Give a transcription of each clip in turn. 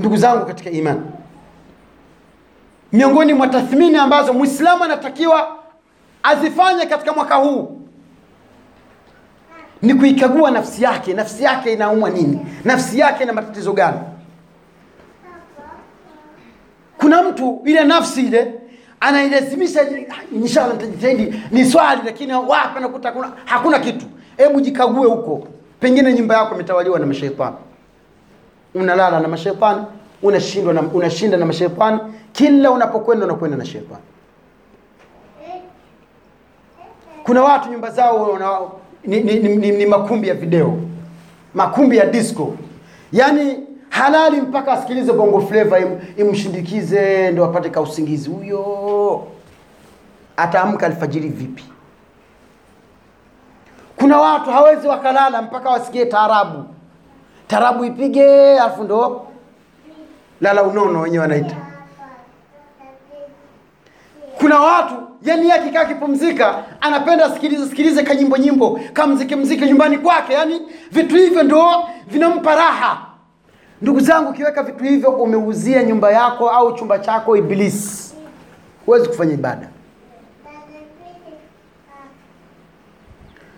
Ndugu zangu katika imani, miongoni mwa tathmini ambazo mwislamu anatakiwa azifanye katika mwaka huu ni kuikagua nafsi yake. Nafsi yake inaumwa nini? Nafsi yake ina matatizo gani? Kuna mtu ile nafsi ile anailazimisha, inshallah nitajitahidi ni swali, lakini wapi nakuta hakuna, hakuna kitu. Hebu jikague huko, pengine nyumba yako imetawaliwa na mashaitani, unalala na mashaitani, unashindwa na unashinda na mashaitani, kila unapokwenda unakwenda na shaitani. Kuna watu nyumba zao una, ni, ni, ni, ni, ni makumbi ya video, makumbi ya disco, yani halali mpaka asikilize bongo flava im, imshindikize ndo apate ka usingizi. Huyo ataamka alfajiri vipi? Kuna watu hawezi wakalala mpaka wasikie taarabu, taarabu ipige, alafu ndo lala unono wenyewe wanaita. Kuna watu yani akikaa akipumzika anapenda sikilize sikilize kanyimbo nyimbo kamziki mziki nyumbani kwake, yani vitu hivyo ndo vinampa raha. Ndugu zangu, ukiweka vitu hivyo umeuzia nyumba yako au chumba chako Ibilisi, huwezi kufanya ibada.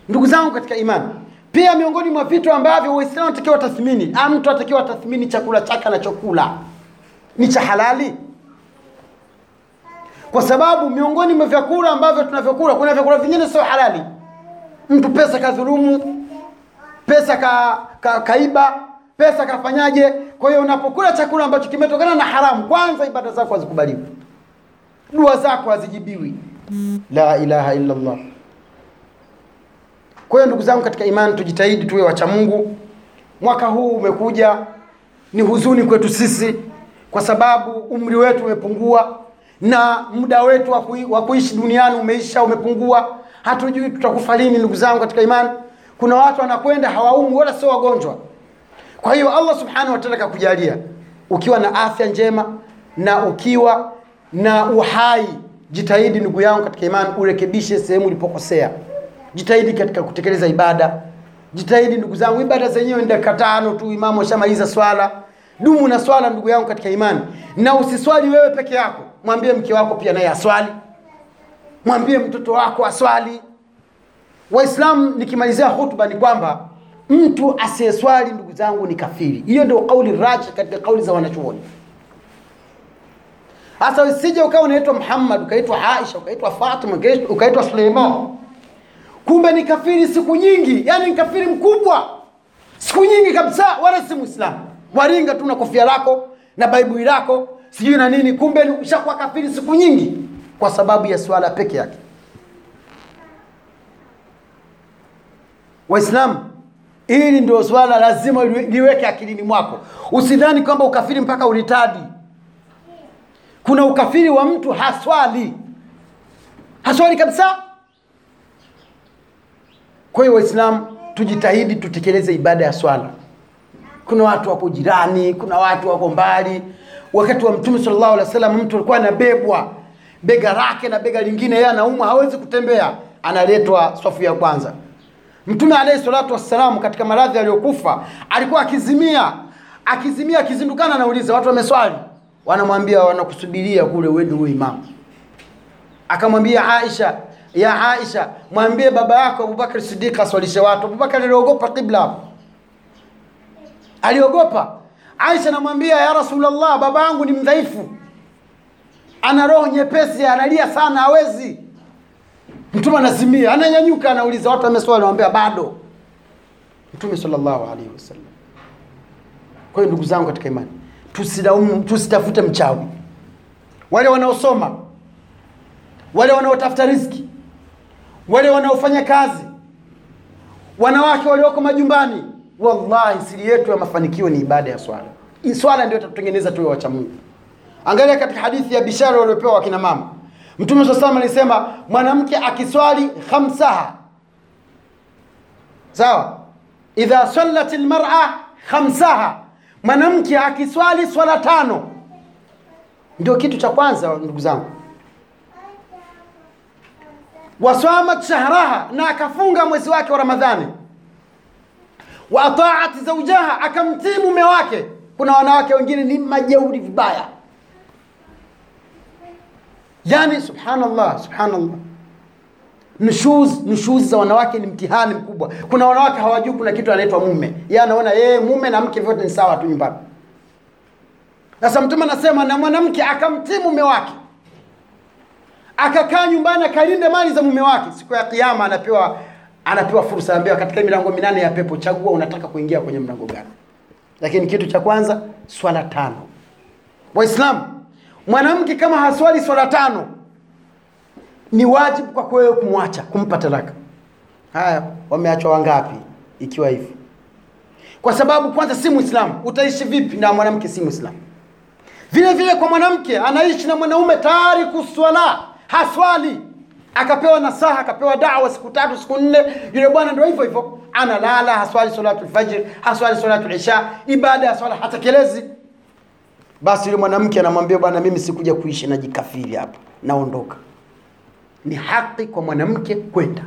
Ndugu zangu katika imani, pia miongoni mwa vitu ambavyo Waislamu wanatakiwa tathmini, mtu anatakiwa tathmini chakula chake anachokula ni cha halali, kwa sababu miongoni mwa vyakula ambavyo tunavyokula kuna vyakula vingine sio halali. Mtu pesa kadhulumu, pesa ka, ka, kaiba pesa kafanyaje? Kwa hiyo unapokula chakula ambacho kimetokana na haramu, kwanza ibada zako hazikubaliwi, dua zako hazijibiwi. La ilaha illa Allah. Kwa hiyo ndugu zangu katika imani, tujitahidi tuwe wacha Mungu. Mwaka huu umekuja, ni huzuni kwetu sisi, kwa sababu umri wetu umepungua na muda wetu wa kui- kuishi duniani umeisha, umepungua. Hatujui tutakufa lini. Ndugu zangu katika imani, kuna watu wanakwenda hawaumwi wala sio wagonjwa. Kwa hiyo Allah subhanahu wa ta'ala kakujalia ukiwa na afya njema na ukiwa na uhai, jitahidi ndugu yangu katika imani, urekebishe sehemu ulipokosea. Jitahidi katika kutekeleza ibada. Jitahidi ndugu zangu, ibada zenyewe ni dakika tano tu, imamu ashamaliza swala. Dumu na swala ndugu yangu katika imani, na usiswali wewe peke yako, mwambie mke wako pia naye aswali, mwambie mtoto wako aswali. Waislamu, nikimalizia hutuba ni kwamba mtu asiyeswali ndugu zangu ni kafiri. Hiyo ndio kauli rajih katika kauli za wanachuoni. Hasa usije ukawa unaitwa Muhammad, ukaitwa Aisha, ukaitwa Fatima, ukaitwa- ukaitwa Suleiman, kumbe ni kafiri siku nyingi, yani ni kafiri mkubwa siku nyingi kabisa, wala si Mwislamu. Waringa tu na kofia lako na baibui lako sijui na nini, kumbe ushakuwa kafiri siku nyingi kwa sababu ya swala peke yake. Waislamu, hili ndio swala lazima liweke akilini mwako. Usidhani kwamba ukafiri mpaka ulitadi Kuna ukafiri wa mtu haswali, haswali kabisa. Kwa hiyo Waislamu, tujitahidi tutekeleze ibada ya swala. Kuna watu wako jirani, kuna watu wako mbali. Wakati wa Mtume sallallahu alaihi wasallam, mtu alikuwa anabebwa bega lake na bega lingine, yeye anaumwa, hawezi kutembea, analetwa swafu ya kwanza. Mtume alayhi salatu wassalam katika maradhi aliyokufa alikuwa akizimia, akizimia, akizindukana, anauliza watu wameswali, wanamwambia wanakusubiria kule, wewe ndio imamu. Akamwambia Aisha, ya Aisha, mwambie baba yako Abubakar Siddiq aswalishe watu. Abubakar aliogopa kibla aliogopa. Aisha anamwambia ya Rasulullah, baba yangu ni mdhaifu, ana roho nyepesi, analia sana, hawezi Mtume anazimia, ananyanyuka, anauliza watu wameswali, anamwambia bado. Mtume sallallahu alaihi wasallam. Kwa hiyo ndugu zangu katika imani, tusilaumu, tusitafute mchawi. Wale wanaosoma, wale wanaotafuta riziki, wale wanaofanya kazi, wanawake walioko majumbani, wallahi siri yetu ya mafanikio ni ibada ya swala. Swala ndio itatutengeneza tuwe wacha Mungu. Angalia katika hadithi ya bishara waliopewa wakina mama Mtume swalla sallam alisema mwanamke akiswali khamsaha, sawa, idha sallat almar'a khamsaha, mwanamke akiswali swala tano, ndio kitu cha kwanza ndugu zangu. Wasamat shahraha, na akafunga mwezi wake wa Ramadhani. Wa ataat zaujaha, akamtii mume wake. kuna wanawake wengine ni majeuri vibaya. Yani subhanallah subhanallah. Nushuz nushuz za wanawake ni mtihani mkubwa. Kuna wanawake hawajui kuna kitu anaitwa mume. Yeye anaona yeye mume na mke vyote ni sawa tu nyumbani. Sasa mtume anasema na mwanamke akamtii mume wake akakaa nyumbani akalinde mali za mume wake. Siku ya kiyama anapewa anapewa fursa ambayo katika milango minane ya pepo chagua unataka kuingia kwenye mlango gani. Lakini kitu cha kwanza swala tano. Waislamu mwanamke kama haswali swala tano ni wajibu kwako wewe kumwacha kumpa talaka. Haya wameachwa wangapi? Ikiwa hivi. Kwa sababu kwanza si muislamu. Utaishi vipi na mwanamke si muislamu? Vile vile kwa mwanamke anaishi na mwanaume tayari kuswala haswali. Akapewa nasaha akapewa dawa siku tatu siku nne. Yule bwana ndo hivyo hivyo. Analala haswali salatu lfajr haswali salatu lisha ibada ya swala hatekelezi. Basi yule mwanamke anamwambia bwana mimi sikuja kuishi najikafiri hapa. Naondoka. Ni haki kwa mwanamke kwenda.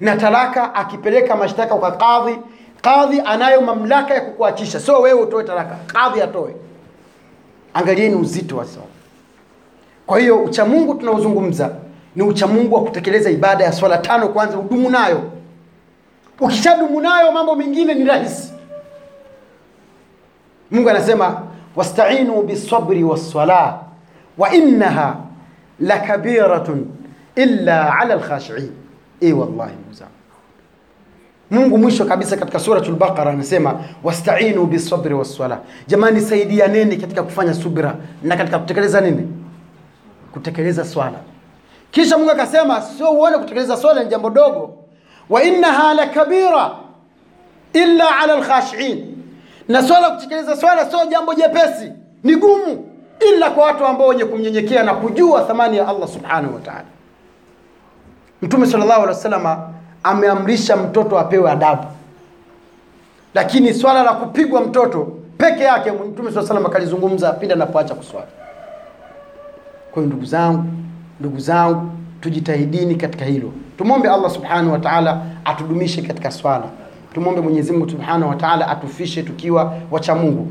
Na talaka akipeleka mashtaka kwa kadhi kadhi anayo mamlaka ya kukuachisha. Sio wewe utoe talaka kadhi atoe. Angalieni uzito wa swala kwa hiyo uchamungu tunaozungumza ni uchamungu wa kutekeleza ibada ya swala tano kwanza udumu nayo. Ukishadumu nayo mambo mengine ni rahisi. Mungu anasema wastainu bisabri wassala wa innaha lakabiratun illa ala lkhashiin e wallahi muza mungu mwisho kabisa katika suratul baqara anasema wastainu bisabri wassala. Jamani saidianeni katika kufanya subira na katika kutekeleza nini kutekeleza swala. Kisha mungu akasema sio uone kutekeleza swala ni jambo dogo. Wa innaha lakabira illa ala lkhashiin na swala kutekeleza swala sio jambo jepesi ni gumu ila kwa watu ambao wenye kumnyenyekea na kujua thamani ya allah subhanahu wataala mtume sallallahu alaihi wasallam ameamrisha mtoto apewe adabu. Lakini swala la kupigwa mtoto peke yake mtume saa salam akalizungumza pindi anapoacha kuswali kwa hiyo ndugu zangu ndugu zangu tujitahidini katika hilo. Tumwombe allah subhanahu wa taala atudumishe katika swala. Tumwombe mwenyezi mungu subhanahu wa taala atufishe tukiwa wacha mungu